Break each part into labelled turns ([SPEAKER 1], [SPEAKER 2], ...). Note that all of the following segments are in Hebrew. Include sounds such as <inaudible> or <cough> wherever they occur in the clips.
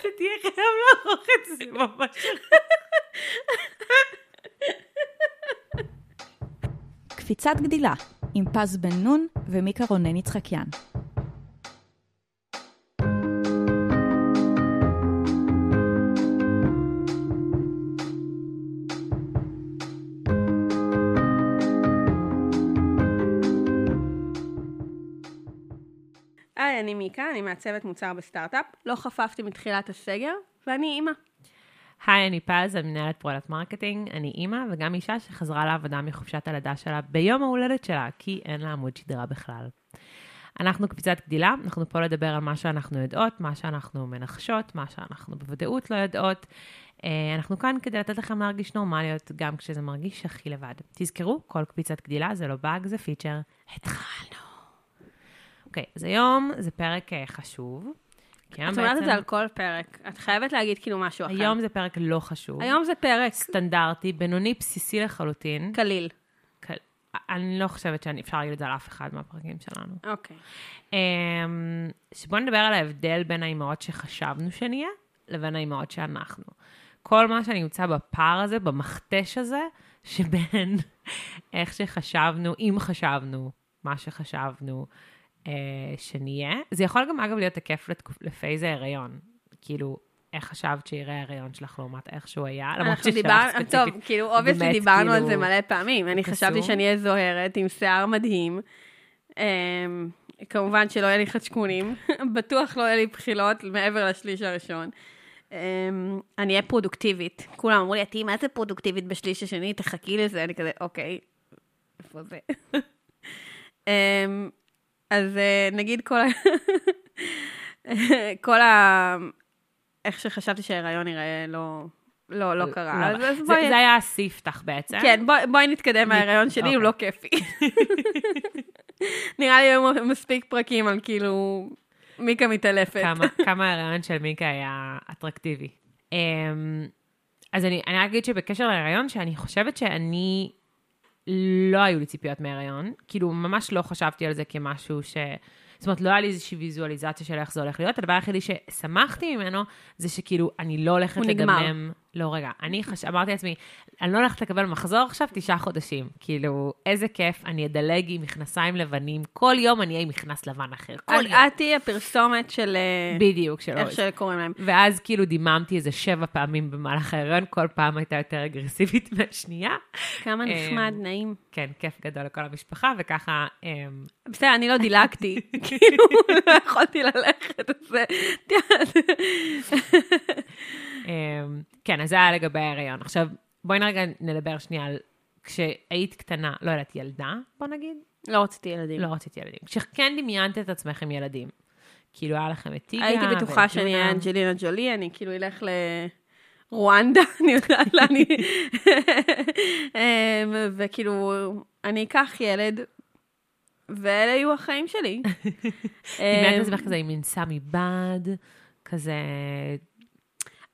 [SPEAKER 1] אתה תהיה חייב לערוך את זה ממש.
[SPEAKER 2] קפיצת גדילה, עם פז בן נון ומיקה רונן יצחקיאן.
[SPEAKER 3] מעצבת מוצר בסטארט-אפ. לא חפפתי מתחילת הסגר, ואני אימא.
[SPEAKER 1] היי, אני פז, אני מנהלת product marketing, אני אימא וגם אישה שחזרה לעבודה מחופשת הלידה שלה ביום ההולדת שלה, כי אין לה עמוד שדרה בכלל. אנחנו קפיצת גדילה, אנחנו פה לדבר על מה שאנחנו יודעות, מה שאנחנו מנחשות, מה שאנחנו בוודאות לא יודעות. אה, אנחנו כאן כדי לתת לכם להרגיש נורמליות, גם כשזה מרגיש הכי לבד. תזכרו, כל קפיצת גדילה זה לא באג, זה feature. התחלנו. אוקיי, אז היום זה פרק אה, חשוב.
[SPEAKER 3] את אומרת את
[SPEAKER 1] בעצם-
[SPEAKER 3] זה על כל פרק. את חייבת להגיד כאילו משהו אחר.
[SPEAKER 1] היום זה פרק לא חשוב.
[SPEAKER 3] היום זה פרק
[SPEAKER 1] סטנדרטי, בינוני, בסיסי לחלוטין.
[SPEAKER 3] קליל.
[SPEAKER 1] קל- אני לא חושבת שאפשר להגיד את זה על אף אחד מהפרקים שלנו.
[SPEAKER 3] אוקיי.
[SPEAKER 1] אמ, שבואו נדבר על ההבדל בין האימהות שחשבנו שנהיה, לבין האימהות שאנחנו. כל מה שנמצא בפער הזה, במכתש הזה, שבין <laughs> איך שחשבנו, אם חשבנו, מה שחשבנו אה, שנהיה. זה יכול גם, אגב, להיות תקף לתקופ- ל phase ההיריון. כאילו, איך חשבת שיראה ההיריון שלך לעומת איך שהוא היה, למרות
[SPEAKER 3] אנחנו
[SPEAKER 1] ששלך
[SPEAKER 3] דיברנו,
[SPEAKER 1] ספציפית.
[SPEAKER 3] טוב, כאילו, obviously
[SPEAKER 1] באמת,
[SPEAKER 3] דיברנו על
[SPEAKER 1] כאילו,
[SPEAKER 3] זה מלא פעמים. אני
[SPEAKER 1] קסום.
[SPEAKER 3] חשבתי שאני אהיה זוהרת עם שיער מדהים. אמ, כמובן שלא יהיה לי חצ'קונים, <laughs> בטוח לא יהיה לי בחילות מעבר לשליש הראשון. אמ, אני אהיה פרודוקטיבית. כולם אמרו לי, את תהיי מה זה פרודוקטיבית בשליש השני, תחכי לזה. אני כזה, אוקיי, איפה זה? <laughs> אמ, אז אה, נגיד כל ה... <laughs> כל ה... איך שחשבתי שההיריון יראה לא, לא, לא קרה. אז, אז
[SPEAKER 1] זה,
[SPEAKER 3] בואי...
[SPEAKER 1] זה היה הספתח בעצם.
[SPEAKER 3] כן, בואי, בואי נתקדם מההיריון שלי, הוא
[SPEAKER 1] אוקיי.
[SPEAKER 3] לא כיפי. <laughs> נראה לי היו מספיק פרקים על כאילו מיקה מתעלפת.
[SPEAKER 1] כמה, כמה ההיריון של מיקה היה אטרקטיבי. Um, אז אני, אני אגיד שבקשר להיריון, שאני חושבת שאני, לא היו לי ציפיות מהיריון. כאילו, ממש לא חשבתי על זה כמשהו ש... זאת אומרת, לא היה לי איזושהי ויזואליזציה של איך זה הולך להיות. הדבר היחידי ששמחתי ממנו, זה שכאילו, אני לא הולכת
[SPEAKER 3] הוא
[SPEAKER 1] לדמם. לא, רגע, אני חש... אמרתי לעצמי, אני לא הולכת לקבל מחזור עכשיו תשעה חודשים. כאילו, איזה כיף, אני אדלג עם מכנסיים לבנים, כל יום אני אהיה עם מכנס לבן אחר. כל יום.
[SPEAKER 3] את תהיי הפרסומת של אה,
[SPEAKER 1] בדיוק, שלא.
[SPEAKER 3] איך שקוראים להם.
[SPEAKER 1] ואז כאילו דיממתי איזה שבע פעמים במהלך ההיריון, כל פעם הייתה יותר אגרסיבית <laughs> מהשנייה.
[SPEAKER 3] כמה
[SPEAKER 1] אה,
[SPEAKER 3] נחמד, נעים.
[SPEAKER 1] כן, כיף גדול לכל המשפחה, וככה, אמ,
[SPEAKER 3] בסדר, אני לא <laughs> דילגתי. <laughs> כאילו, לא יכולתי ללכת, אז
[SPEAKER 1] כן, אז זה היה לגבי ההיריון. עכשיו, בואי רגע נדבר שנייה על כשהיית קטנה, לא יודעת, ילדה, בוא נגיד?
[SPEAKER 3] לא רציתי ילדים.
[SPEAKER 1] לא רציתי ילדים. כשכן דמיינת את עצמך עם ילדים. כאילו, היה לכם את טיגה,
[SPEAKER 3] הייתי בטוחה שאני. אהיה אנג'לינה ג'ולי, אני כאילו אלך לרואנדה, <laughs> אני יודעת לאן אני... אמ, וכאילו, אני אקח ילד, ואלה יהיו החיים שלי. <laughs>
[SPEAKER 1] דמיינת
[SPEAKER 3] אמ,
[SPEAKER 1] את עצמך כזה עם מין סמי בד, כזה...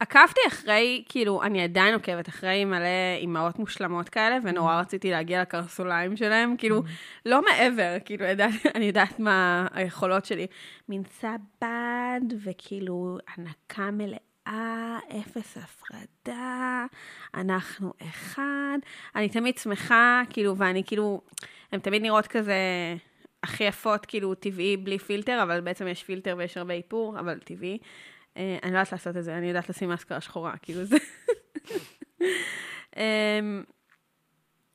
[SPEAKER 3] עקבתי אחרי, כאילו, אני עדיין עוקבת אחרי מלא אימהות מושלמות כאלה, ונורא רציתי להגיע לקרסוליים שלהם, כאילו, לא מעבר, כאילו, <laughs> אני יודעת מה היכולות שלי. מין סבד, וכאילו, הנקה מלאה, אפס הפרדה, אנחנו אחד. אני תמיד שמחה, כאילו, ואני כאילו, הן תמיד נראות כזה הכי יפות, כאילו, טבעי, בלי פילטר, אבל בעצם יש פילטר ויש הרבה איפור, אבל טבעי. אה, אני לא יודעת לעשות את זה, אני יודעת לשים מאסקרה שחורה, כאילו זה... אמ,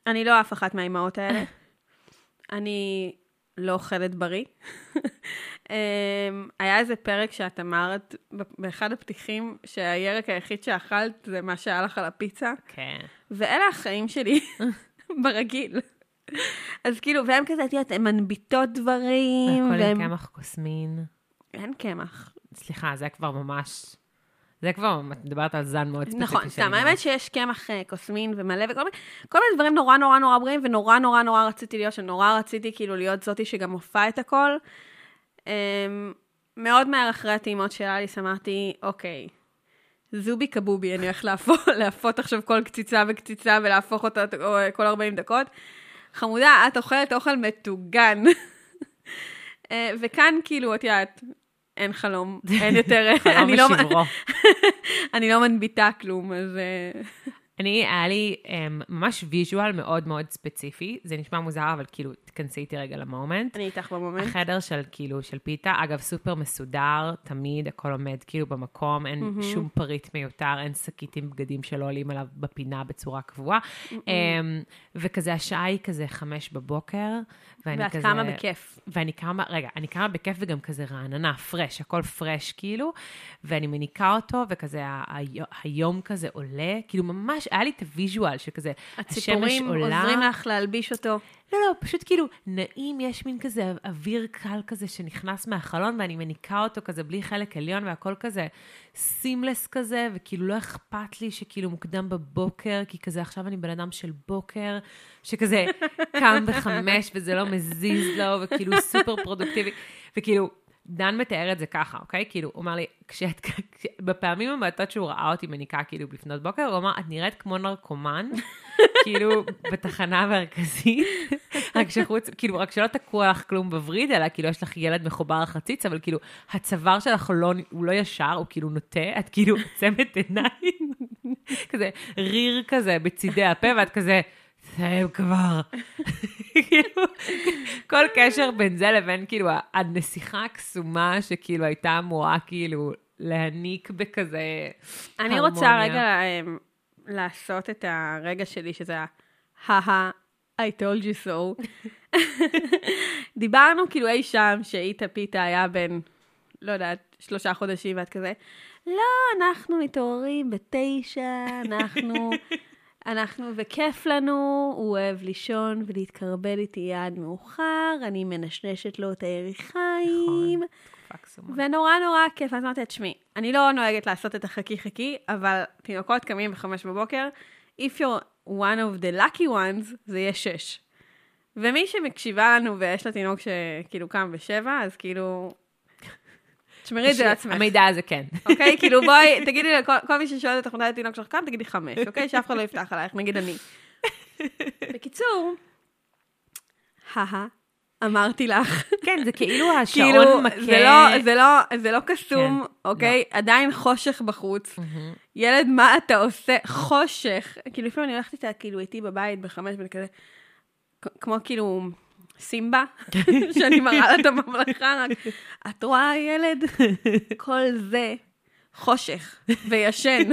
[SPEAKER 3] אני לא אף אחת מהאימהות האלה. אני לא אוכלת בריא. אמ, היה איזה פרק שאת אמרת באחד הפתיחים שהירק היחיד שאכלת זה מה שהיה לך על הפיצה,
[SPEAKER 1] כן.
[SPEAKER 3] ואלה החיים שלי <laughs> ברגיל. אז כאילו, והם כזה, את יודעת, הן מנביטות דברים,
[SPEAKER 1] הכל עם. קמח קוסמין.
[SPEAKER 3] אין קמח.
[SPEAKER 1] סליחה, זה כבר ממש... זה כבר, את מדברת על זן מאוד ספציפי
[SPEAKER 3] נכון, סתם. האמת שיש קמח אה, קוסמין ומלא וכל מיני, כל מיני דברים נורא נורא נורא בריאים, ונורא נורא נורא רציתי להיות, שנורא רציתי כאילו להיות זאתי שגם מופע את הכל. אמ, מאוד מהר אחרי הטעימות של אליס אמרתי, אוקיי, זובי קבובי, אני הולך <laughs> להפות, עכשיו כל קציצה וקציצה ולהפוך אותה או, כל 40 דקות. חמודה, את אוכלת אוכל מטוגן. <laughs> אה, וכאן כאילו, את יודעת, אין חלום, <laughs> אין יותר,
[SPEAKER 1] חלום
[SPEAKER 3] אני לא. <laughs> אני לא מנביטה כלום, אז... אה,
[SPEAKER 1] אני, היה לי um, ממש visual מאוד מאוד ספציפי, זה נשמע מוזר, אבל כאילו, תכנסי איתי רגע ל moment.
[SPEAKER 3] אני איתך ב moment.
[SPEAKER 1] החדר של כאילו, של פיתה, אגב, סופר מסודר, תמיד הכל עומד כאילו במקום, אין
[SPEAKER 3] מהמם.
[SPEAKER 1] שום פריט מיותר, אין שקית עם בגדים שלא עולים עליו בפינה בצורה קבועה. Um, וכזה, השעה היא כזה חמש בבוקר, ואני
[SPEAKER 3] ואת
[SPEAKER 1] כזה...
[SPEAKER 3] קמה בכיף.
[SPEAKER 1] ואני קמה, רגע, אני קמה בכיף וגם כזה רעננה, fresh, הכל fresh כאילו, ואני מניקה אותו, וכזה ה- ה- היום כזה עולה, כאילו ממש, היה לי את ה visual שכזה, השמש
[SPEAKER 3] הציפורים
[SPEAKER 1] עולה.
[SPEAKER 3] עוזרים לך להלביש אותו.
[SPEAKER 1] לא, לא, פשוט כאילו נעים, יש מין כזה אוויר קל כזה שנכנס מהחלון, ואני מניקה אותו כזה בלי חלק עליון, והכל כזה seamless כזה, וכאילו לא אכפת לי שכאילו מוקדם בבוקר, כי כזה עכשיו אני בן אדם של בוקר, שכזה <laughs> קם בחמש וזה לא מזיז לו, וכאילו סופר פרודוקטיבי, וכאילו... דן מתאר את זה ככה, אוקיי? כאילו, הוא אמר לי, כשאת, <laughs> בפעמים המעטות שהוא ראה אותי מניקה כאילו לפנות בוקר, הוא אמר, את נראית כמו נרקומן, <laughs> כאילו, בתחנה המרכזית, <laughs> רק שחוץ, כאילו, רק שלא תקוע לך כלום בווריד, אלא כאילו יש לך ילד מחובר לחציץ, אבל כאילו, הצוואר שלך לא, הוא לא ישר, הוא כאילו נוטה, את כאילו עוצמת עיניים, כזה ריר כזה בצידי הפה, ואת כזה, סיים כבר. כאילו, כל קשר בין זה לבין כאילו הנסיכה הקסומה שכאילו הייתה אמורה כאילו להניק בכזה
[SPEAKER 3] אני
[SPEAKER 1] הרמוניה.
[SPEAKER 3] רוצה רגע אמ, לעשות את הרגע שלי, שזה ה-ha, I told you so. דיברנו כאילו אי שם שאיתה פיתה היה בן, לא יודעת, שלושה חודשים, ואת כזה, לא, אנחנו מתעוררים בתשע, אנחנו, אנחנו, וכיף לנו, הוא אוהב לישון ולהתקרבל איתי עד מאוחר, אני מנשנשת לו את היריחיים.
[SPEAKER 1] נכון, תקופה קסומה.
[SPEAKER 3] ונורא נורא כיף, אז אמרתי, תשמעי, אני לא נוהגת לעשות את החכי חכי, אבל תינוקות קמים בחמש בבוקר, if you're one of the lucky ones, זה יהיה שש. ומי שמקשיבה לנו ויש לה תינוק שכאילו קם בשבע, אז כאילו, תשמרי את זה לעצמך,
[SPEAKER 1] המידע הזה כן.
[SPEAKER 3] אוקיי? כאילו <laughs> בואי, תגידי לכל כל מי ששואל אותך מתי התינוק שלך קם, תגידי חמש, אוקיי? שאף אחד לא יפתח עלייך, נגיד אני. <laughs> בקיצור, הא אמרתי לך.
[SPEAKER 1] כן, זה כאילו <laughs>
[SPEAKER 3] כאילו,
[SPEAKER 1] השעון מכה.
[SPEAKER 3] זה לא, זה לא, זה לא קסום,
[SPEAKER 1] כן,
[SPEAKER 3] אוקיי? עדיין חושך בחוץ. ילד, מה אתה עושה? חושך. כאילו, לפעמים אני הולכת איתה, כאילו, איתי בבית בחמש, ואני כזה, כמו כאילו סימבה, שאני מראה לה את הממלכה, רק, את רואה, ילד? כל זה חושך וישן.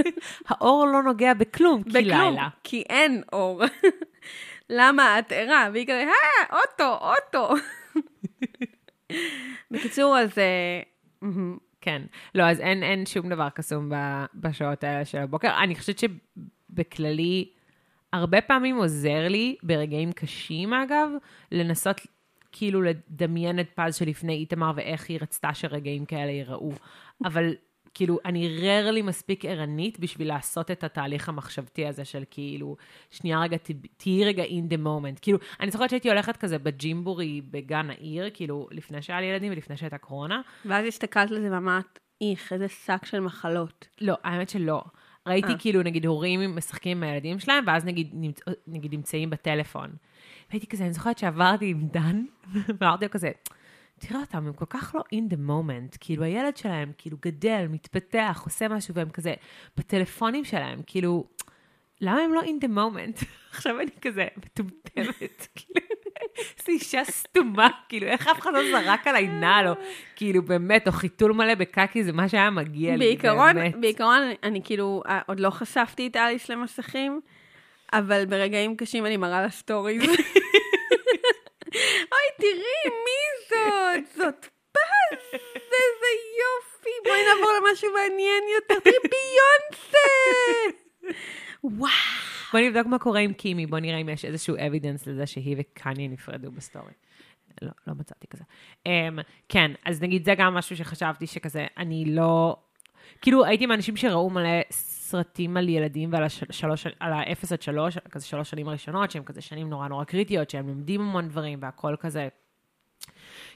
[SPEAKER 1] האור לא נוגע בכלום, כי
[SPEAKER 3] בכלום,
[SPEAKER 1] לילה.
[SPEAKER 3] כי אין אור. למה את ערה? והיא כזה, אה, אוטו, אוטו. בקיצור, אז... אה.
[SPEAKER 1] כן. לא, אז אין, אין שום דבר קסום ב- בשעות האלה של הבוקר. אני חושבת שבכללי, הרבה פעמים עוזר לי, ברגעים קשים אגב, לנסות כאילו לדמיין את פז שלפני איתמר ואיך היא רצתה שרגעים כאלה ייראו. אבל כאילו, אני ררלי מספיק ערנית בשביל לעשות את התהליך המחשבתי הזה של כאילו, שנייה רגע, תהיי רגע in the moment. כאילו, אני זוכרת שהייתי הולכת כזה בג'ימבורי בגן העיר, כאילו, לפני שהיה לי ילדים ולפני שהייתה קורונה.
[SPEAKER 3] ואז הסתכלת על זה ואמרת, איך, איזה שק של מחלות.
[SPEAKER 1] לא, האמת שלא. ראיתי
[SPEAKER 3] אה.
[SPEAKER 1] כאילו, נגיד, הורים משחקים עם הילדים שלהם, ואז נגיד, נמצ... נגיד נמצאים בטלפון. והייתי כזה, אני זוכרת שעברתי עם דן, <laughs> ואמרתי לו כזה, תראה אותם, הם כל כך לא in the moment. כאילו, הילד שלהם, כאילו, גדל, מתפתח, עושה משהו, והם כזה, בטלפונים שלהם, כאילו, למה הם לא in the moment? <laughs> עכשיו אני כזה מטומטמת, <laughs> כאילו, <laughs> איזו אישה סתומה, כאילו, איך אף אחד לא זרק עליי נעל, או כאילו, באמת, או חיתול מלא בקקי, זה מה שהיה מגיע לי,
[SPEAKER 3] בעיקרון,
[SPEAKER 1] באמת.
[SPEAKER 3] בעיקרון, אני, כאילו, אה, עוד לא חשפתי את אליס למסכים, אבל ברגעים קשים אני מראה לה stories. <laughs> אוי, תראי, מי זאת? זאת פז, איזה יופי. בואי נעבור למשהו מעניין יותר. תראי, ביונסה! וואו.
[SPEAKER 1] בוא נבדוק מה קורה עם קימי, בוא נראה אם יש איזשהו evidence לזה שהיא וקניה נפרדו ב story. לא, לא מצאתי כזה. Um, כן, אז נגיד זה גם משהו שחשבתי שכזה, אני לא... כאילו, הייתי מהאנשים שראו מלא סרטים על ילדים ועל השלוש, על האפס עד שלוש, כזה שלוש שנים הראשונות, שהם כזה שנים נורא נורא קריטיות, שהם לומדים המון דברים והכל כזה.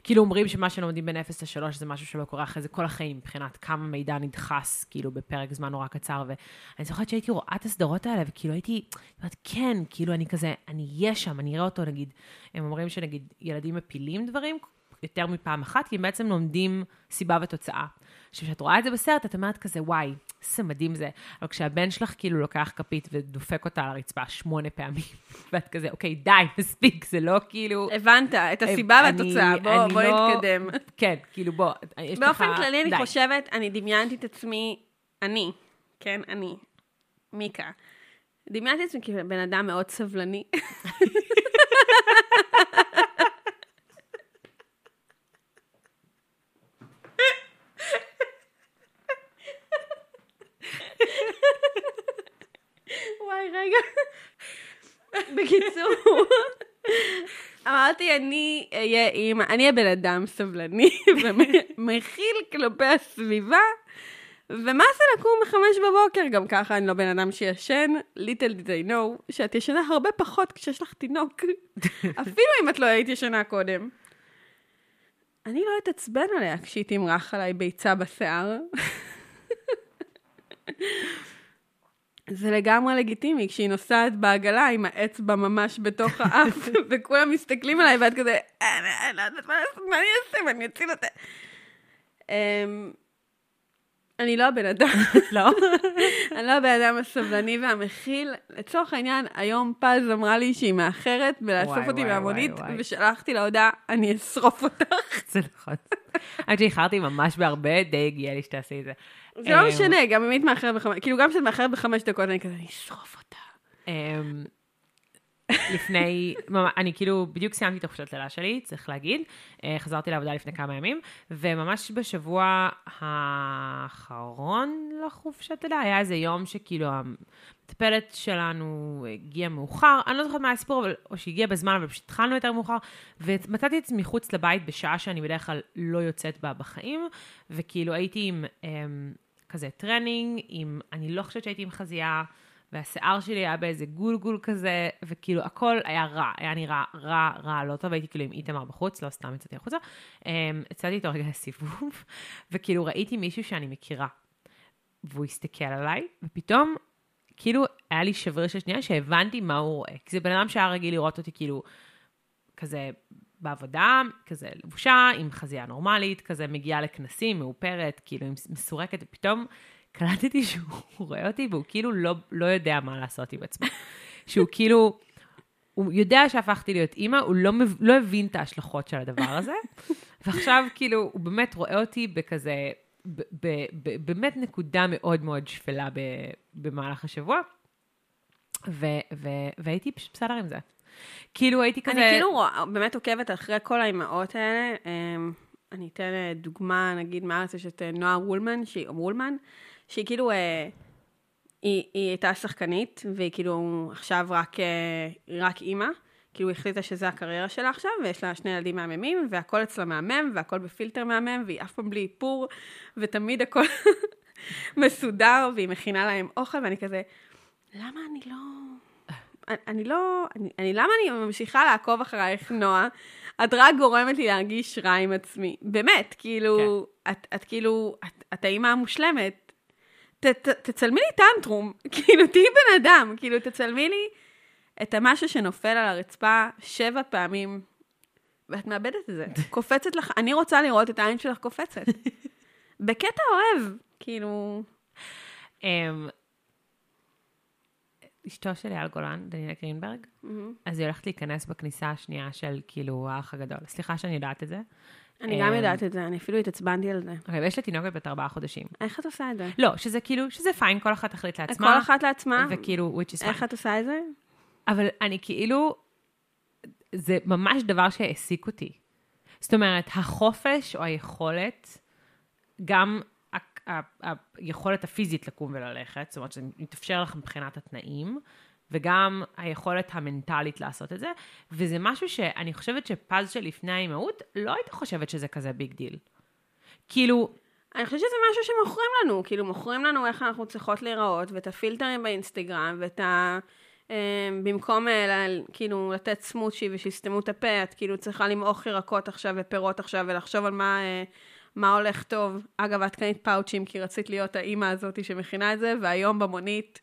[SPEAKER 1] כאילו אומרים שמה שלומדים בין 0 ל-3 זה משהו שלא קורה אחרי זה כל החיים, מבחינת כמה מידע נדחס, כאילו, בפרק זמן נורא קצר. ואני זוכרת שהייתי רואה את הסדרות האלה, וכאילו הייתי, אומרת, כן, כאילו אני כזה, אני אהיה שם, אני אראה אותו, נגיד, הם אומרים שנגיד ילדים מפילים דברים יותר מפעם אחת, כי הם בעצם לומדים סיבה ותוצאה. עכשיו, כשאת רואה את זה בסרט, את אומרת כזה, וואי, איזה מדהים זה. אבל כשהבן שלך כאילו לוקח כפית ודופק אותה על הרצפה שמונה פעמים, <laughs> ואת כזה, אוקיי, די, מספיק, זה לא כאילו...
[SPEAKER 3] הבנת את הסיבה
[SPEAKER 1] אני-
[SPEAKER 3] והתוצאה, בוא
[SPEAKER 1] אני
[SPEAKER 3] בוא
[SPEAKER 1] לא-
[SPEAKER 3] נתקדם.
[SPEAKER 1] כן, כאילו בוא, יש לך...
[SPEAKER 3] באופן כללי, אני. חושבת, אני דמיינתי את עצמי, אני, כן, אני, מיקה. דמיינתי את עצמי כבן אדם מאוד סבלני. <laughs> וואי, רגע. בקיצור, אמרתי, אני אהיה אימא, אני הבן אדם סבלני <laughs> ומכיל כלפי הסביבה, ומה זה לקום בחמש בבוקר? גם ככה אני לא בן אדם שישן, little did I know, שאת ישנה הרבה פחות כשיש לך תינוק, <laughs> אפילו אם את לא היית ישנה קודם. אני לא אתעצבן עליה כשהיא תמרח עליי ביצה בשיער. זה לגמרי לגיטימי, כשהיא נוסעת בעגלה עם האצבע ממש בתוך האף, <laughs> וכולם מסתכלים עליי, ואת כזה, "אה, אני לא יודעת מה לעשות, מה אני אעשה, מה אני אציל אותה. אמ, אני לא הבן אדם, <laughs>
[SPEAKER 1] לא? <laughs>
[SPEAKER 3] אני לא הבן אדם הסבלני והמכיל. לצורך העניין, היום פז אמרה לי שהיא מאחרת בלאסוף אותי מהמונית. ושלחתי לה הודעה, אני אשרוף אותך. <laughs>
[SPEAKER 1] זה נכון. עד שאיחרתי ממש בהרבה, די הגיע לי שתעשי את זה.
[SPEAKER 3] זה לא
[SPEAKER 1] אמ,
[SPEAKER 3] משנה, גם אם היית מאחרת בחמש, כאילו גם כשאת מאחרת בחמש דקות, אני כזה, אני אשרוף אותה.
[SPEAKER 1] לפני, אני כאילו בדיוק סיימתי את החופשת לילה שלי, צריך להגיד. אה, חזרתי לעבודה לפני כמה ימים, וממש בשבוע האחרון לחופשת לידה היה איזה יום שכאילו המטפלת שלנו הגיעה מאוחר, אני לא זוכרת מה הסיפור, אבל, או שהגיעה בזמן, אבל פשוט התחלנו יותר מאוחר, ומצאתי את עצמי מחוץ לבית בשעה שאני בדרך כלל לא יוצאת בה בחיים, וכאילו הייתי עם אמ, כזה טרנינג, עם, אני לא חושבת שהייתי עם חזייה, והשיער שלי היה באיזה גולגול כזה, וכאילו הכל היה רע, היה נראה רע, רע, לא טוב, הייתי כאילו עם איתמר בחוץ, לא סתם יצאתי החוצה. אמ, יצאתי איתו רגע לסיבוב, <laughs> וכאילו ראיתי מישהו שאני מכירה, והוא הסתכל עליי, ופתאום, כאילו, היה לי שבריר של שנייה שהבנתי מה הוא רואה. כי זה בן אדם שהיה רגיל לראות אותי כאילו, כזה בעבודה, כזה לבושה, עם חזייה נורמלית, כזה מגיעה לכנסים, מאופרת, כאילו, מסורקת, ופתאום קלטתי שהוא רואה אותי, והוא כאילו לא, לא יודע מה לעשות עם עצמו. שהוא כאילו, הוא יודע שהפכתי להיות אימא, הוא לא, לא הבין את ההשלכות של הדבר הזה, ועכשיו כאילו, הוא באמת רואה אותי בכזה, ב- ב- ב- באמת נקודה מאוד מאוד שפלה ב- במהלך השבוע, ו- ו- והייתי פשוט בסדר עם זה. כאילו הייתי כזה...
[SPEAKER 3] אני כאילו רואה- באמת עוקבת אחרי כל האימהות האלה. אמ, אני אתן אה, דוגמה, נגיד מהארץ יש את אה, נועה וולמן, שהיא, וולמן, שהיא כאילו, אה, היא, היא הייתה שחקנית, והיא כאילו עכשיו רק, אה, רק אימא. כאילו היא החליטה שזה הקריירה שלה עכשיו, ויש לה שני ילדים מהממים, והכל אצלה מהמם, והכל בפילטר מהמם, והיא אף פעם בלי איפור, ותמיד הכל <laughs> מסודר, והיא מכינה להם אוכל, ואני כזה, למה אני לא... אני- אני לא, אני, אני, למה אני ממשיכה לעקוב אחרייך, נועה? את רק גורמת לי להרגיש רע עם עצמי. באמת, כאילו, כן. את, את כאילו, את, את האימא המושלמת. ת, ת, תצלמי לי טנטרום, <laughs> כאילו, תהיי בן אדם, כאילו, תצלמי לי את המשהו שנופל על הרצפה שבע פעמים, ואת מאבדת את זה. <laughs> קופצת לך, אני רוצה לראות את העין שלך קופצת. <laughs> בקטע אוהב, כאילו,
[SPEAKER 1] אמ, אשתו של אייל גולן, דניאל גרינברג, אז היא הולכת להיכנס בכניסה השנייה של כאילו האח הגדול. סליחה שאני יודעת את זה.
[SPEAKER 3] אני גם
[SPEAKER 1] אמ,
[SPEAKER 3] יודעת את זה, אני אפילו התעצבנתי על זה.
[SPEAKER 1] אוקיי, ויש לה תינוקת בת ארבעה חודשים.
[SPEAKER 3] איך את עושה את זה?
[SPEAKER 1] לא, שזה כאילו, שזה פיין, כל אחת תחליט לעצמה.
[SPEAKER 3] כל אחת לעצמה?
[SPEAKER 1] וכאילו, which is fine.
[SPEAKER 3] איך את עושה את זה?
[SPEAKER 1] אבל אני כאילו, זה ממש דבר שהעסיק אותי. זאת אומרת, החופש או היכולת, גם היכולת הפיזית לקום וללכת, זאת אומרת שזה מתאפשר לך מבחינת התנאים, וגם היכולת המנטלית לעשות את זה, וזה משהו שאני חושבת שפז שלפני האימהות, לא הייתי חושבת שזה כזה big deal. כאילו,
[SPEAKER 3] אני חושבת שזה משהו שמוכרים לנו, כאילו מוכרים לנו איך אנחנו צריכות להיראות, ואת הפילטרים באינסטגרם, ואת ה... אה, במקום ל- כאילו לתת סמוצ'י ושיסתמו את הפה, את כאילו צריכה למעוך ירקות עכשיו ופירות עכשיו, ולחשוב על מה, אה, מה הולך טוב. אגב, את קנית פאוצ'ים, כי רצית להיות האימא הזאת שמכינה את זה, והיום במונית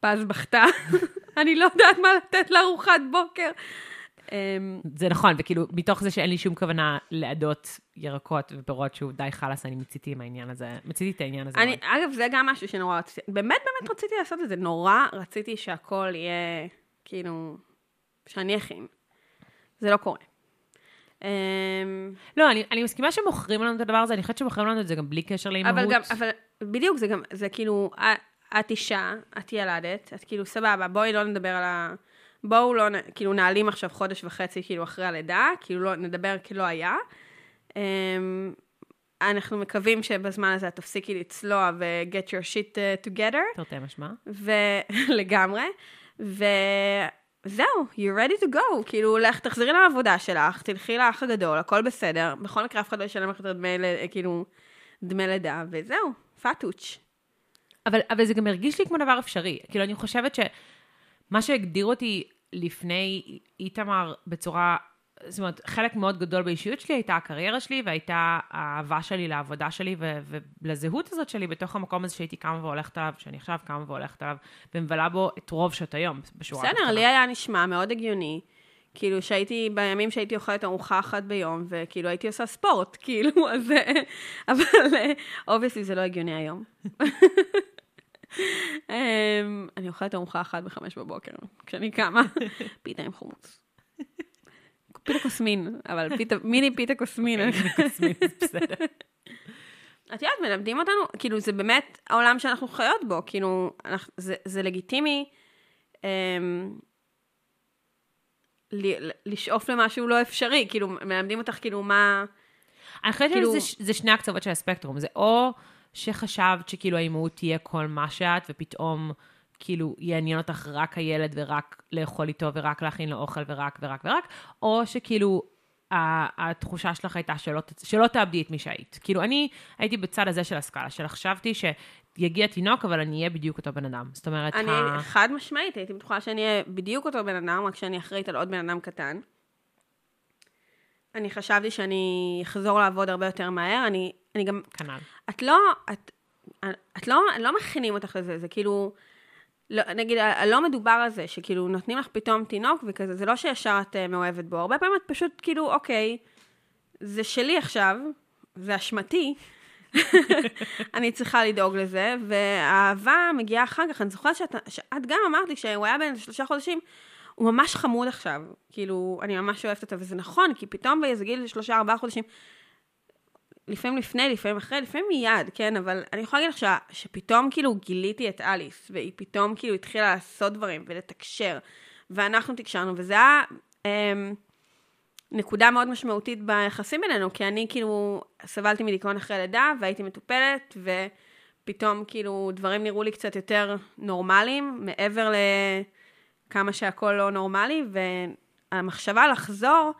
[SPEAKER 3] פז בכתה. <laughs> אני לא יודעת מה לתת לארוחת בוקר. אמ,
[SPEAKER 1] זה נכון, וכאילו, מתוך זה שאין לי שום כוונה לעדות ירקות ופירות שהוא די חלאס, אני מציתי עם העניין הזה, מציתי את העניין הזה.
[SPEAKER 3] אני. אגב, זה גם משהו שנורא רציתי, באמת באמת רציתי לעשות את זה, נורא רציתי שהכל יהיה, כאילו, שאני אכין. זה לא קורה. אמ,
[SPEAKER 1] לא, אני, אני מסכימה שמוכרים לנו את הדבר הזה, אני חושבת שמוכרים לנו את זה גם בלי קשר לאימהות.
[SPEAKER 3] אבל גם, אבל בדיוק, זה גם, זה כאילו, את- אישה, את ילדת, את כאילו, סבבה, בואי לא נדבר על ה... בואו לא, כאילו, נעלים עכשיו חודש וחצי, כאילו, אחרי הלידה, כאילו, לא, נדבר כלא היה. אמ, אנחנו מקווים שבזמן הזה את תפסיקי לצלוע ו-get your shit uh, together,
[SPEAKER 1] תרתי משמע.
[SPEAKER 3] ולגמרי, <laughs> וזהו, you're ready to go, כאילו, לך, תחזרי לעבודה שלך, תלכי לאח הגדול, הכל בסדר, בכל מקרה אף אחד לא ישלם לך את דמי, ל- כאילו, דמי לידה, וזהו, פאטוץ'.
[SPEAKER 1] אבל, אבל זה גם הרגיש לי כמו דבר אפשרי. כאילו, אני חושבת שמה שהגדיר אותי לפני איתמר בצורה, זאת אומרת, חלק מאוד גדול באישיות שלי הייתה הקריירה שלי, והייתה האהבה שלי לעבודה שלי ו- ולזהות הזאת שלי בתוך המקום הזה שהייתי קמה והולכת עליו, שאני עכשיו קמה והולכת עליו, ומבלה בו את רוב שעות היום, בשורה
[SPEAKER 3] בסדר,
[SPEAKER 1] התחתונה.
[SPEAKER 3] לי היה נשמע מאוד הגיוני. כאילו שהייתי, בימים שהייתי אוכלת ארוחה אחת ביום, וכאילו הייתי עושה ספורט, <laughs> כאילו, אז... אה, אבל obviously זה לא הגיוני היום. <laughs> אמ, אני אוכלת ארוחה אחת בחמש בבוקר, כשאני קמה, <laughs> פיתה עם חומוס. פיתה קוסמין, אבל פיתה, מיני פיתה קוסמין.
[SPEAKER 1] בסדר. <laughs>
[SPEAKER 3] את יודעת, מלמדים אותנו, כאילו, זה באמת העולם שאנחנו חיות בו, כאילו, אנחנו, זה, זה לגיטימי אמ, ל, לשאוף למשהו לא אפשרי, כאילו, מלמדים אותך, כאילו, מה...
[SPEAKER 1] אני חושבת
[SPEAKER 3] כאילו-
[SPEAKER 1] שזה זה שני הקצוות של הספקטרום. זה או שחשבת שכאילו האימהות תהיה כל מה שאת, ופתאום כאילו יעניין אותך רק הילד ורק לאכול איתו ורק להכין לו אוכל ורק ורק ורק, או שכאילו התחושה שלך הייתה שלא, שלא תאבדי את מי שהיית. כאילו אני הייתי בצד הזה של הסקאלה, של חשבתי שיגיע תינוק, אבל אני אהיה בדיוק אותו בן אדם. זאת אומרת,
[SPEAKER 3] אני
[SPEAKER 1] ה-
[SPEAKER 3] חד משמעית, הייתי בטוחה שאני אהיה בדיוק אותו בן אדם, רק שאני אחראית על עוד בן אדם קטן. אני חשבתי שאני אחזור לעבוד הרבה יותר מהר, אני, אני גם
[SPEAKER 1] כנ"ל.
[SPEAKER 3] את לא, את, את לא, לא מכינים אותך לזה, זה כאילו, לא, נגיד, לא מדובר על זה, שכאילו נותנים לך פתאום תינוק וכזה, זה לא שישר את אה, מאוהבת בו, הרבה פעמים את פשוט כאילו, אוקיי, זה שלי עכשיו, זה אשמתי, <laughs> אני צריכה לדאוג לזה, והאהבה מגיעה אחר כך, אני זוכרת שאת, שאת גם אמרת לי שהוא היה בן שלושה חודשים, הוא ממש חמוד עכשיו, כאילו, אני ממש אוהבת אותו, וזה נכון, כי פתאום באיזה גיל שלושה, ארבעה חודשים, לפעמים לפני, לפעמים אחרי, לפעמים מיד, כן, אבל אני יכולה להגיד לך ש, שפתאום כאילו גיליתי את אליס, והיא פתאום כאילו התחילה לעשות דברים ולתקשר, ואנחנו תקשרנו, וזה היה אמ, נקודה מאוד משמעותית ביחסים בינינו, כי אני כאילו סבלתי מדיכאון אחרי לידה, והייתי מטופלת, ופתאום כאילו דברים נראו לי קצת יותר נורמליים, מעבר לכמה שהכל לא נורמלי, והמחשבה לחזור,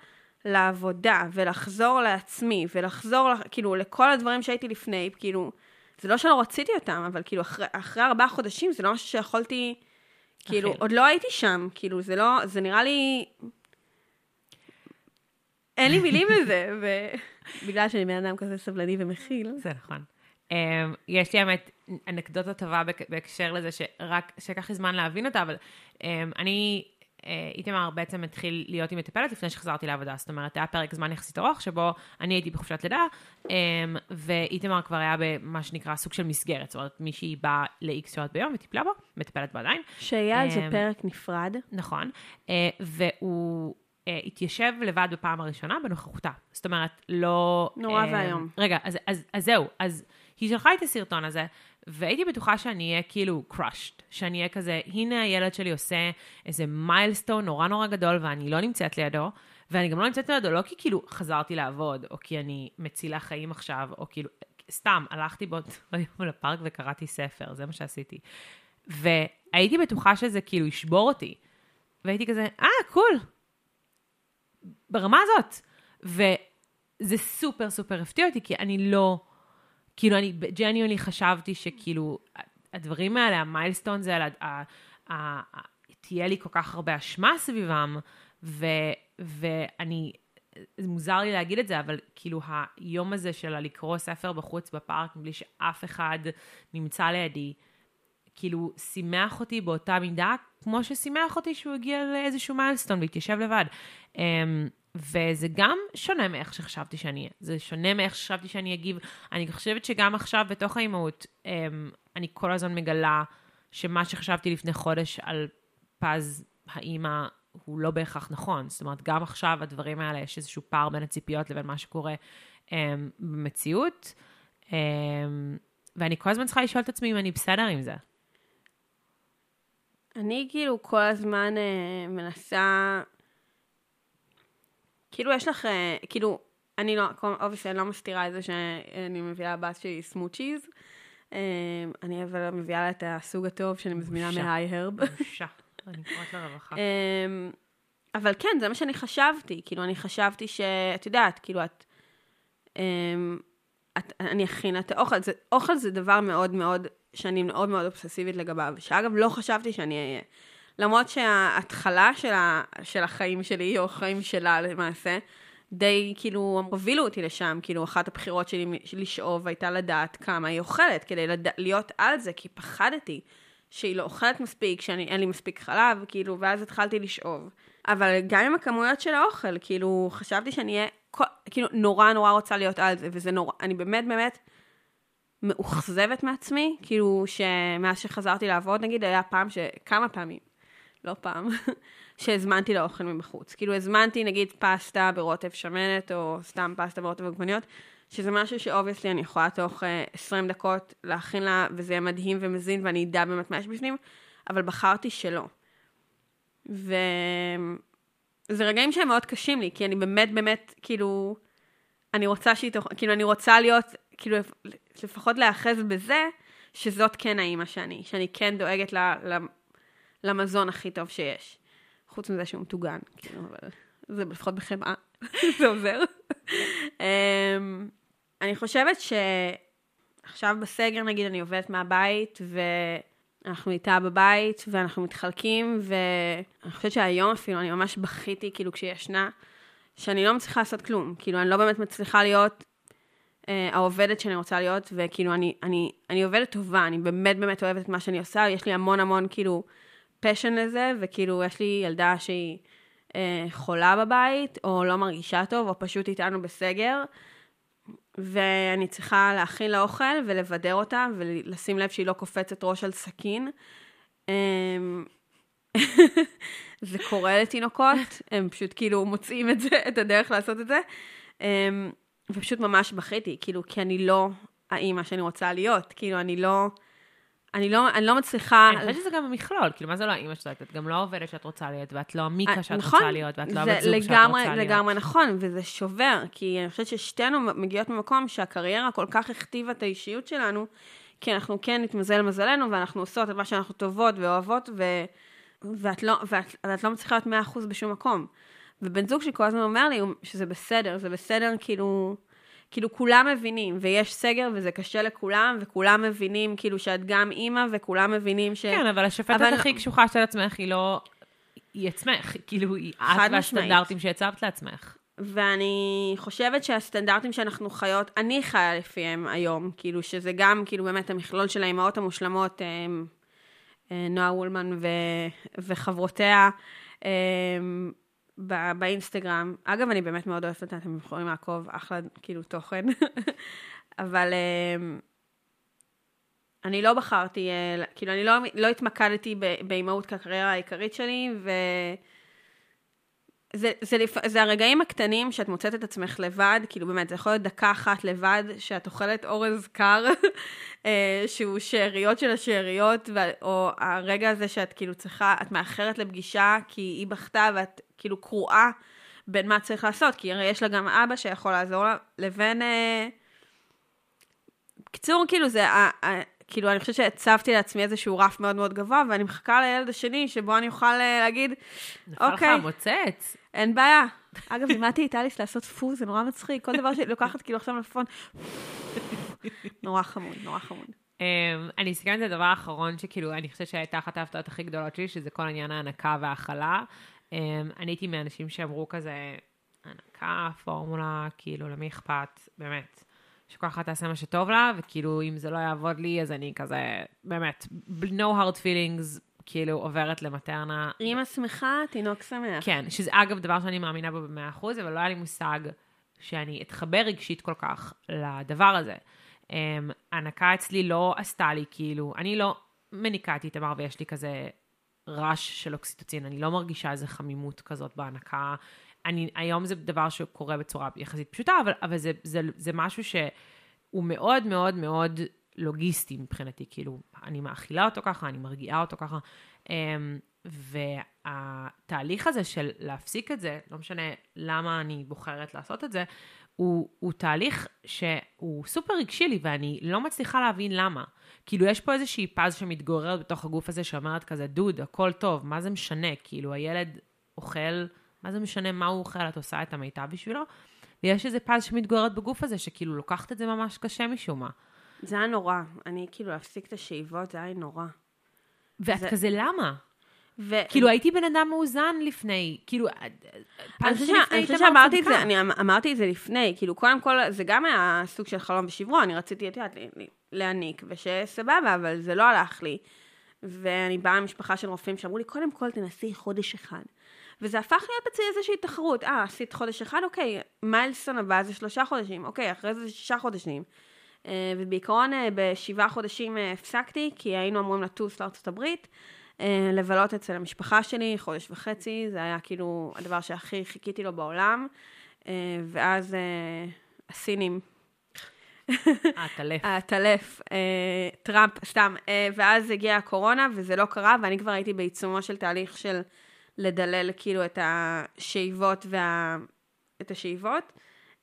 [SPEAKER 3] לעבודה, ולחזור לעצמי, ולחזור, כאילו, לכל הדברים שהייתי לפני, כאילו, זה לא שלא רציתי אותם, אבל כאילו, אחרי, אחרי ארבעה חודשים, זה לא משהו שיכולתי, כאילו,
[SPEAKER 1] להכיל.
[SPEAKER 3] עוד לא הייתי שם, כאילו, זה לא, זה נראה לי... אין לי מילים לזה, ובגלל <laughs> שאני בן אדם כזה סבלני ומכיל.
[SPEAKER 1] זה נכון. Um, יש לי האמת אנקדוטה טובה בהקשר לזה, שרק, שלקח לי זמן להבין אותה, אבל אני, uh, איתמר בעצם התחיל להיות עם מטפלת לפני שחזרתי לעבודה, זאת אומרת, היה פרק זמן יחסית ארוך, שבו אני הייתי בחופשת לידה, um, ואיתמר כבר היה במה שנקרא סוג של מסגרת, זאת אומרת, מישהי באה ל-X שעות ביום וטיפלה בו, מטפלת בו עדיין,
[SPEAKER 3] שהיה על זה
[SPEAKER 1] אמ,
[SPEAKER 3] פרק נפרד.
[SPEAKER 1] נכון, אה, והוא אה, התיישב לבד בפעם הראשונה בנוכחותה. זאת אומרת, לא...
[SPEAKER 3] נורא
[SPEAKER 1] אה,
[SPEAKER 3] ואיום.
[SPEAKER 1] רגע, אז, אז, אז זהו, אז היא שלחה לי את הסרטון הזה, והייתי בטוחה שאני אהיה כאילו crushed, שאני אהיה כזה, הנה הילד שלי עושה איזה מיילסטון נורא נורא גדול, ואני לא נמצאת לידו, ואני גם לא נמצאת לידו, לא כי כאילו חזרתי לעבוד, או כי אני מצילה חיים עכשיו, או כאילו, סתם, הלכתי באותו <laughs> יום לפארק וקראתי ספר, זה מה שעשיתי. והייתי בטוחה שזה כאילו ישבור אותי. והייתי כזה, אה, קול. ברמה הזאת. וזה סופר סופר הפתיע אותי, כי אני לא, כאילו, אני ג'ניוני חשבתי שכאילו, הדברים האלה, המיילסטונס האלה, תהיה לי כל כך הרבה אשמה סביבם, ו, ואני, זה מוזר לי להגיד את זה, אבל כאילו היום הזה של לקרוא ספר בחוץ בפארק בלי שאף אחד נמצא לידי, כאילו שימח אותי באותה מידה, כמו ששימח אותי שהוא הגיע לאיזשהו מיילסטון והתיישב לבד. וזה גם שונה מאיך שחשבתי שאני אהיה. זה שונה מאיך שחשבתי שאני אגיב. אני חושבת שגם עכשיו, בתוך האימהות, um, אני כל הזמן מגלה שמה שחשבתי לפני חודש על פז האימא, הוא לא בהכרח נכון. זאת אומרת, גם עכשיו הדברים האלה, יש איזשהו פער בין הציפיות לבין מה שקורה um, במציאות. Um, ואני כל הזמן צריכה לשאול את עצמי אם אני בסדר עם זה.
[SPEAKER 3] אני כאילו כל הזמן uh, מנסה, כאילו יש לך, uh, כאילו, אני לא, obviously אני לא מסתירה את זה שאני מביאה לבת שלי smoothies. Uh, אני אבל מביאה לה את הסוג הטוב שאני מזמינה מ iHerb.
[SPEAKER 1] בושה, אני קוראת לרווחה. <laughs>
[SPEAKER 3] אבל כן, זה מה שאני חשבתי. כאילו, אני חשבתי שאת יודעת, כאילו, את... Um, את, אני אכין את האוכל. זה, אוכל זה דבר מאוד מאוד, שאני מאוד מאוד אובססיבית לגביו, שאגב, לא חשבתי שאני אהיה. למרות שההתחלה של, ה, של החיים שלי, או החיים שלה למעשה, די כאילו הובילו אותי לשם, כאילו אחת הבחירות שלי לשאוב הייתה לדעת כמה היא אוכלת, כדי לד... להיות על זה, כי פחדתי שהיא לא אוכלת מספיק, שאין לי מספיק חלב, כאילו, ואז התחלתי לשאוב. אבל גם עם הכמויות של האוכל, כאילו, חשבתי שאני אהיה כאילו, נורא נורא רוצה להיות על זה, וזה נורא, אני באמת באמת מאוכזבת מעצמי, כאילו, שמאז שחזרתי לעבוד, נגיד, היה פעם, ש... כמה פעמים, לא פעם, <laughs> שהזמנתי לאוכל מבחוץ. כאילו, הזמנתי, נגיד, פסטה ברוטב שמנת, או סתם פסטה ברוטב עגבניות, שזה משהו שאובייסלי אני יכולה תוך uh, אה, 20 דקות להכין לה, וזה יהיה מדהים ומזין, ואני אדע באמת מה יש בפנים, אבל בחרתי שלא. ו... זה רגעים שהם מאוד קשים לי, כי אני באמת, באמת, כאילו, אני רוצה שהיא תאכל, כאילו, אני רוצה להיות, כאילו, לפחות להיאחז בזה, שזאת כן האימא שאני, שאני כן דואגת ל, ל, למזון הכי טוב שיש. חוץ מזה שהוא מטוגן, כאילו, אבל זה לפחות בחמאה, <laughs> זה עוזר. אמ, אני חושבת שעכשיו בסגר, נגיד, אני עובדת מהבית, ו... אנחנו איתה בבית, ואנחנו מתחלקים, ואני חושבת שהיום אפילו, אני ממש בכיתי, כאילו, כשהיא ישנה, שאני לא מצליחה לעשות כלום. כאילו, אני לא באמת מצליחה להיות אה, העובדת שאני רוצה להיות, וכאילו, אני, אני, אני עובדת טובה, אני באמת באמת אוהבת את מה שאני עושה, יש לי המון המון, כאילו, פשן לזה, וכאילו, יש לי ילדה שהיא אה, חולה בבית, או לא מרגישה טוב, או פשוט איתנו בסגר. ואני צריכה להכין לה אוכל ולבדר אותה ולשים לב שהיא לא קופצת ראש על סכין. אמ, <laughs> זה קורה לתינוקות, הם פשוט כאילו מוצאים את זה, את הדרך לעשות את זה. אמ, ופשוט ממש בכיתי, כאילו, כי אני לא האימא שאני רוצה להיות, כאילו, אני לא... אני לא, אני לא מצליחה...
[SPEAKER 1] אני חושבת שזה גם המכלול, כאילו, מה זה לא האימא שלך? את גם לא העובדת שאת רוצה להיות, ואת לא המיקה שאת נכון, רוצה להיות, ואת לא הבת זוג שאת רוצה להיות.
[SPEAKER 3] לגמרי נכון, וזה שובר, כי אני חושבת ששתינו מגיעות ממקום שהקריירה כל כך הכתיבה את האישיות שלנו, כי אנחנו כן נתמזל מזלנו, ואנחנו עושות את מה שאנחנו טובות ואוהבות, ו... ואת, לא, ואת, ואת לא מצליחה להיות 100% בשום מקום. ובן זוג שלי כל הזמן אומר לי שזה בסדר, זה בסדר כאילו... כאילו כולם מבינים, ויש סגר וזה קשה לכולם, וכולם מבינים כאילו שאת גם אימא, וכולם מבינים ש...
[SPEAKER 1] כן, אבל השופטת אבל... הכי קשוחה של עצמך היא לא... היא עצמך, כאילו, היא את והסטנדרטים שיצרת לעצמך.
[SPEAKER 3] ואני חושבת שהסטנדרטים שאנחנו חיות, אני חיה לפיהם היום, כאילו שזה גם כאילו באמת המכלול של האימהות המושלמות, הם, אה, נועה וולמן ו, וחברותיה, אה, בא, באינסטגרם. אגב, אני באמת מאוד אוהבת אותה, אתם יכולים לעקוב, אחלה, כאילו, תוכן. <laughs> אבל um, אני לא בחרתי, uh, כאילו, אני לא, לא התמקדתי באימהות כקריירה העיקרית שלי, ו... זה, זה, זה, הרגעים הקטנים שאת מוצאת את עצמך לבד, כאילו באמת, זה יכול להיות דקה אחת לבד, שאת אוכלת אורז קר, <laughs> אה, שהוא שאריות של השאריות, או הרגע הזה שאת כאילו צריכה, את מאחרת לפגישה כי היא בכתה ואת כאילו קרועה בין מה צריך לעשות, כי הרי יש לה גם אבא שיכול לעזור לה, לבין... אה... בקיצור, כאילו זה, אה, אה, כאילו אני חושבת שהצבתי לעצמי איזשהו רף מאוד מאוד גבוה, ואני מחכה לילד השני, שבו אני אוכל להגיד,
[SPEAKER 1] אוקיי. נפל לך מוצץ.
[SPEAKER 3] אין בעיה. אגב, לימדתי את אליס לעשות פו, זה נורא מצחיק. כל דבר שהיא לוקחת כאילו עכשיו לפון, נורא חמוד, נורא חמוד.
[SPEAKER 1] Um, אני אסכם את הדבר האחרון, שכאילו, אני חושבת שהייתה אחת ההפתעות הכי גדולות שלי, שזה כל עניין ההנקה וההכלה. Um, אני הייתי מהאנשים שאמרו כזה, הנקה, פורמולה, כאילו, למי אכפת, באמת. שכל אחת תעשה מה שטוב לה, וכאילו, אם זה לא יעבוד לי, אז אני כזה, באמת, no hard feelings, כאילו, עוברת למטרנה.
[SPEAKER 3] אימא שמחה, תינוק שמח.
[SPEAKER 1] כן, שזה אגב דבר שאני מאמינה בו במאה אחוז, אבל לא היה לי מושג שאני אתחבר רגשית כל כך לדבר הזה. Um, הנקה אצלי לא עשתה לי, כאילו, אני לא מניקה את איתמר ויש לי כזה רעש של אוקסיטוצין, אני לא מרגישה איזה חמימות כזאת בהנקה. אני, היום זה דבר שקורה בצורה יחסית פשוטה, אבל, אבל זה, זה, זה משהו שהוא מאוד מאוד מאוד לוגיסטי מבחינתי, כאילו, אני מאכילה אותו ככה, אני מרגיעה אותו ככה. Um, והתהליך הזה של להפסיק את זה, לא משנה למה אני בוחרת לעשות את זה, הוא, הוא תהליך שהוא סופר רגשי לי, ואני לא מצליחה להבין למה. כאילו, יש פה איזושהי פז שמתגוררת בתוך הגוף הזה, שאומרת כזה, דוד, הכל טוב, מה זה משנה? כאילו, הילד אוכל, מה זה משנה מה הוא אוכל, את עושה את המיטב בשבילו? ויש איזה פז שמתגוררת בגוף הזה, שכאילו לוקחת את זה ממש קשה משום מה.
[SPEAKER 3] זה היה נורא. אני כאילו, להפסיק את השאיבות, זה היה נורא.
[SPEAKER 1] ואת
[SPEAKER 3] זה-
[SPEAKER 1] כזה, למה?
[SPEAKER 3] ו...
[SPEAKER 1] כאילו, הייתי בן אדם מאוזן לפני, כאילו,
[SPEAKER 3] אני
[SPEAKER 1] פז
[SPEAKER 3] חושבת
[SPEAKER 1] שלפני
[SPEAKER 3] ש- אני חושבת שאמרתי את. זה, אני אמ- אמרתי את זה לפני, כאילו קודם כל זה גם היה סוג של חלום ושברו, אני רציתי, את יודעת, ל- ל- להעניק, ושסבבה, אבל זה לא הלך לי. ואני באה ממשפחה של רופאים שאמרו לי, קודם כל תנסי חודש אחד. וזה הפך להיות אצלי איזושהי תחרות, אה, עשית חודש אחד, אוקיי, מיילסון הבא זה שלושה חודשים, אוקיי, אחרי זה שישה חודשים. אה, ובעיקרון אה, בשבעה חודשים אה, הפסקתי, כי היינו אמורים לטוס לארצות הברית, לבלות אצל המשפחה שלי חודש וחצי, זה היה כאילו הדבר שהכי חיכיתי לו בעולם. ואז הסינים,
[SPEAKER 1] הטלף. <laughs>
[SPEAKER 3] הטלף, אה, טראמפ, סתם, ואז הגיעה הקורונה וזה לא קרה, ואני כבר הייתי בעיצומו של תהליך של לדלל כאילו את השאיבות וה... את השאיבות.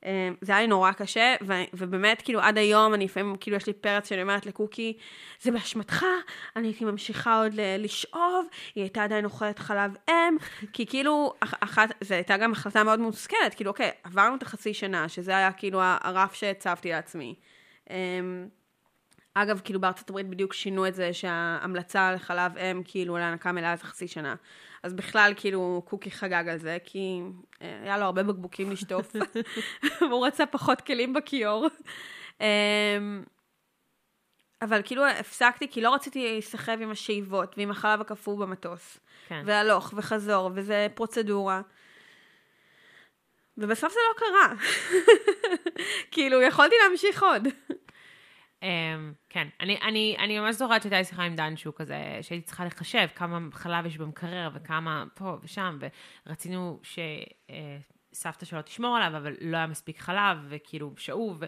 [SPEAKER 3] אה, זה היה לי נורא קשה, ו- ובאמת, כאילו, עד היום, אני לפעמים, כאילו, יש לי פרץ שאני אומרת לקוקי, זה באשמתך, אני הייתי ממשיכה עוד ל- לשאוב, היא הייתה עדיין אוכלת חלב אם, כי כאילו, אח- אחת, זו הייתה גם החלטה מאוד מושכלת, כאילו, אוקיי, עברנו את החצי שנה, שזה היה כאילו הרף שהצבתי לעצמי. אמ, אגב, כאילו בארצות הברית בדיוק שינו את זה שההמלצה לחלב אם, כאילו להנקה מלאה זה חצי שנה. אז בכלל, כאילו, קוקי חגג על זה, כי אה, היה לו הרבה בקבוקים לשטוף, <laughs> <laughs> והוא רצה פחות כלים בכיור. אמ, אבל כאילו הפסקתי, כי לא רציתי להיסחב עם השאיבות ועם החלב הקפוא במטוס.
[SPEAKER 1] כן.
[SPEAKER 3] והלוך וחזור, וזה פרוצדורה. ובסוף זה לא קרה. <laughs> כאילו, יכולתי להמשיך עוד.
[SPEAKER 1] Um, כן, אני, אני, אני ממש זוכרת שהייתה לי שיחה עם דן שהוא כזה, שהייתי צריכה לחשב כמה חלב יש במקרר וכמה פה ושם, ורצינו שסבתא שלו תשמור עליו, אבל לא היה מספיק חלב, וכאילו שאוב,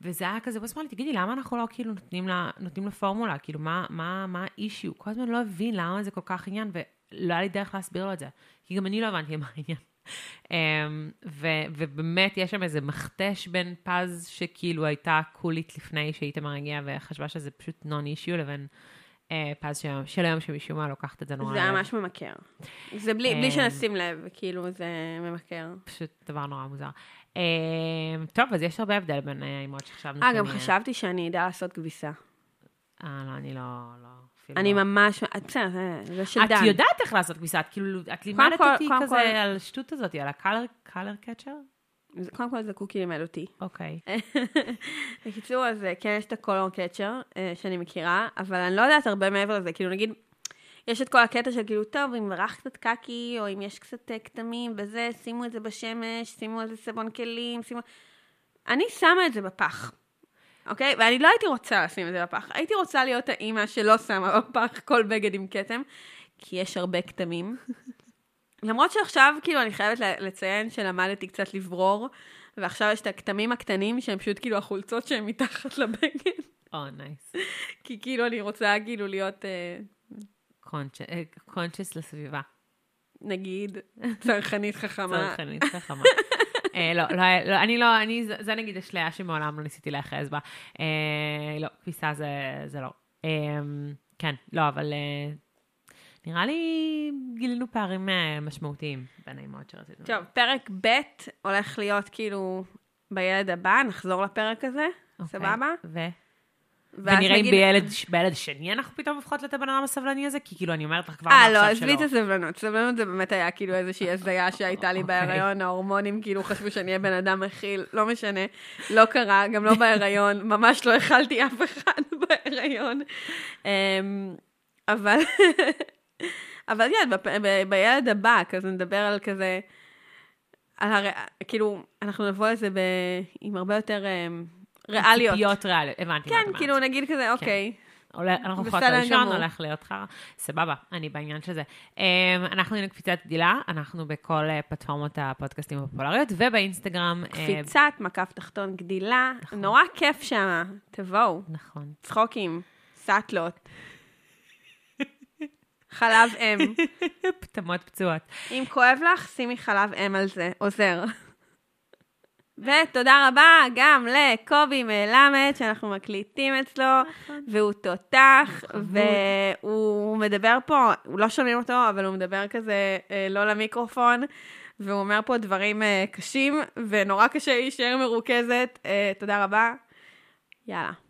[SPEAKER 1] וזה היה כזה, בוא לי, תגידי, למה אנחנו לא כאילו נותנים לה, נותנים לה פורמולה? כאילו, מה, מה, מה האישיו? כל הזמן לא הבין למה זה כל כך עניין, ולא היה לי דרך להסביר לו את זה, כי גם אני לא הבנתי מה העניין. Um, ו, ובאמת יש שם איזה מכתש בין פז שכאילו הייתה קולית לפני שאיתמר הגיע וחשבה שזה פשוט נון אישיו לבין uh, פז של, של היום שמשום מה לוקחת את זה נורא.
[SPEAKER 3] זה. ממש ממכר. זה בלי, בלי
[SPEAKER 1] אמ,
[SPEAKER 3] שנשים לב, כאילו, זה ממכר.
[SPEAKER 1] פשוט דבר נורא מוזר. Um, טוב, אז יש הרבה הבדל בין אה, האימהות שחשבנו.
[SPEAKER 3] אה, גם
[SPEAKER 1] שאני-
[SPEAKER 3] חשבתי שאני אדע לעשות כביסה.
[SPEAKER 1] אה, לא, אני לא, לא. אפילו
[SPEAKER 3] אני. ממש, בסדר, זה- זה של דן.
[SPEAKER 1] את יודעת איך לעשות כביסה, את כאילו, את לימדת אותי כזה על השטות הזאת, על הקלר קצ'ר?
[SPEAKER 3] זה- קודם כל זה קוקי לימד אותי.
[SPEAKER 1] אוקיי. <laughs>
[SPEAKER 3] בקיצור, אז אה, כן, יש את הקולור קצ'ר אה, שאני מכירה, אבל אני לא יודעת הרבה מעבר לזה. כאילו, נגיד, יש את כל הקטע של כאילו, טוב, אם מרח קצת קקי, או אם יש קצת אה, כתמים וזה, שימו את זה בשמש, שימו איזה סבון כלים, שימו... אני שמה את זה בפח, אוקיי? ואני לא הייתי רוצה לשים את זה בפח. הייתי רוצה להיות האימא שלא שמה בפח כל בגד עם כתם, כי יש הרבה כתמים. <laughs> למרות שעכשיו, כאילו, אני חייבת לציין שלמדתי קצת לברור, ועכשיו יש את הכתמים הקטנים, שהם פשוט כאילו החולצות שהן מתחת לבגד.
[SPEAKER 1] או, nice. <laughs>
[SPEAKER 3] כי כאילו אני רוצה כאילו להיות, אה,
[SPEAKER 1] conscious לסביבה.
[SPEAKER 3] נגיד, <laughs> צרכנית חכמה.
[SPEAKER 1] צרכנית חכמה. אה, לא, לא, לא, אני לא, אני, זה נגיד אשליה שמעולם לא ניסיתי להיאחז בה. אה, לא, כביסה זה, לא. אה, כן, לא, אבל אה, נראה לי גילינו פערים משמעותיים בין האימהות שרצינו.
[SPEAKER 3] טוב, פרק ב' הולך להיות כאילו בילד הבא, נחזור לפרק הזה,
[SPEAKER 1] אוקיי.
[SPEAKER 3] סבבה?
[SPEAKER 1] ו? ונראה אם בילד, בילד שני אנחנו פתאום הופכות את הבן אדם הסבלני הזה? כי כאילו, אני אומרת לך כבר
[SPEAKER 3] אה,
[SPEAKER 1] מעכשיו
[SPEAKER 3] לא,
[SPEAKER 1] שלא.
[SPEAKER 3] עזבי את הסבלנות. סבלנות זה באמת היה כאילו איזושהי הזיה שהייתה לי
[SPEAKER 1] אוקיי.
[SPEAKER 3] בהיריון, ההורמונים כאילו חשבו שאני אהיה בן אדם מכיל, לא משנה. לא קרה, גם לא בהיריון, <laughs> ממש לא הכלתי אף אחד <laughs> בהיריון. אמ, אבל, <laughs> אבל כן, בילד הבא, כזה נדבר על כזה, על הר... כאילו, אנחנו נבוא לזה ב... עם הרבה יותר אמ, ריאליות.
[SPEAKER 1] ציפיות ריאליות, הבנתי
[SPEAKER 3] כן. כאילו נגיד כזה, אוקיי.
[SPEAKER 1] עולה- אנחנו יכולות
[SPEAKER 3] גמור.
[SPEAKER 1] הולך להיות חרא, סבבה, אני בעניין של זה. אמ, אנחנו היינו קפיצת גדילה, אנחנו בכל אה, פלטפורמות הפודקאסטים הפופולריות, ובאינסטגרם... אה,
[SPEAKER 3] קפיצת, מקף תחתון גדילה,
[SPEAKER 1] נכון.
[SPEAKER 3] נורא כיף שם, תבואו,
[SPEAKER 1] נכון.
[SPEAKER 3] צחוקים, סאטלות. חלב אם. <laughs>
[SPEAKER 1] פטמות פצועות.
[SPEAKER 3] אם כואב לך, שימי חלב אם על זה, עוזר. ותודה רבה גם לקובי מלמד, שאנחנו מקליטים אצלו, והוא תותח, והוא מדבר פה, לא שומעים אותו, אבל הוא מדבר כזה אה, לא למיקרופון, והוא אומר פה דברים אה, קשים, ונורא קשה להישאר מרוכזת. אה, תודה רבה. יאללה.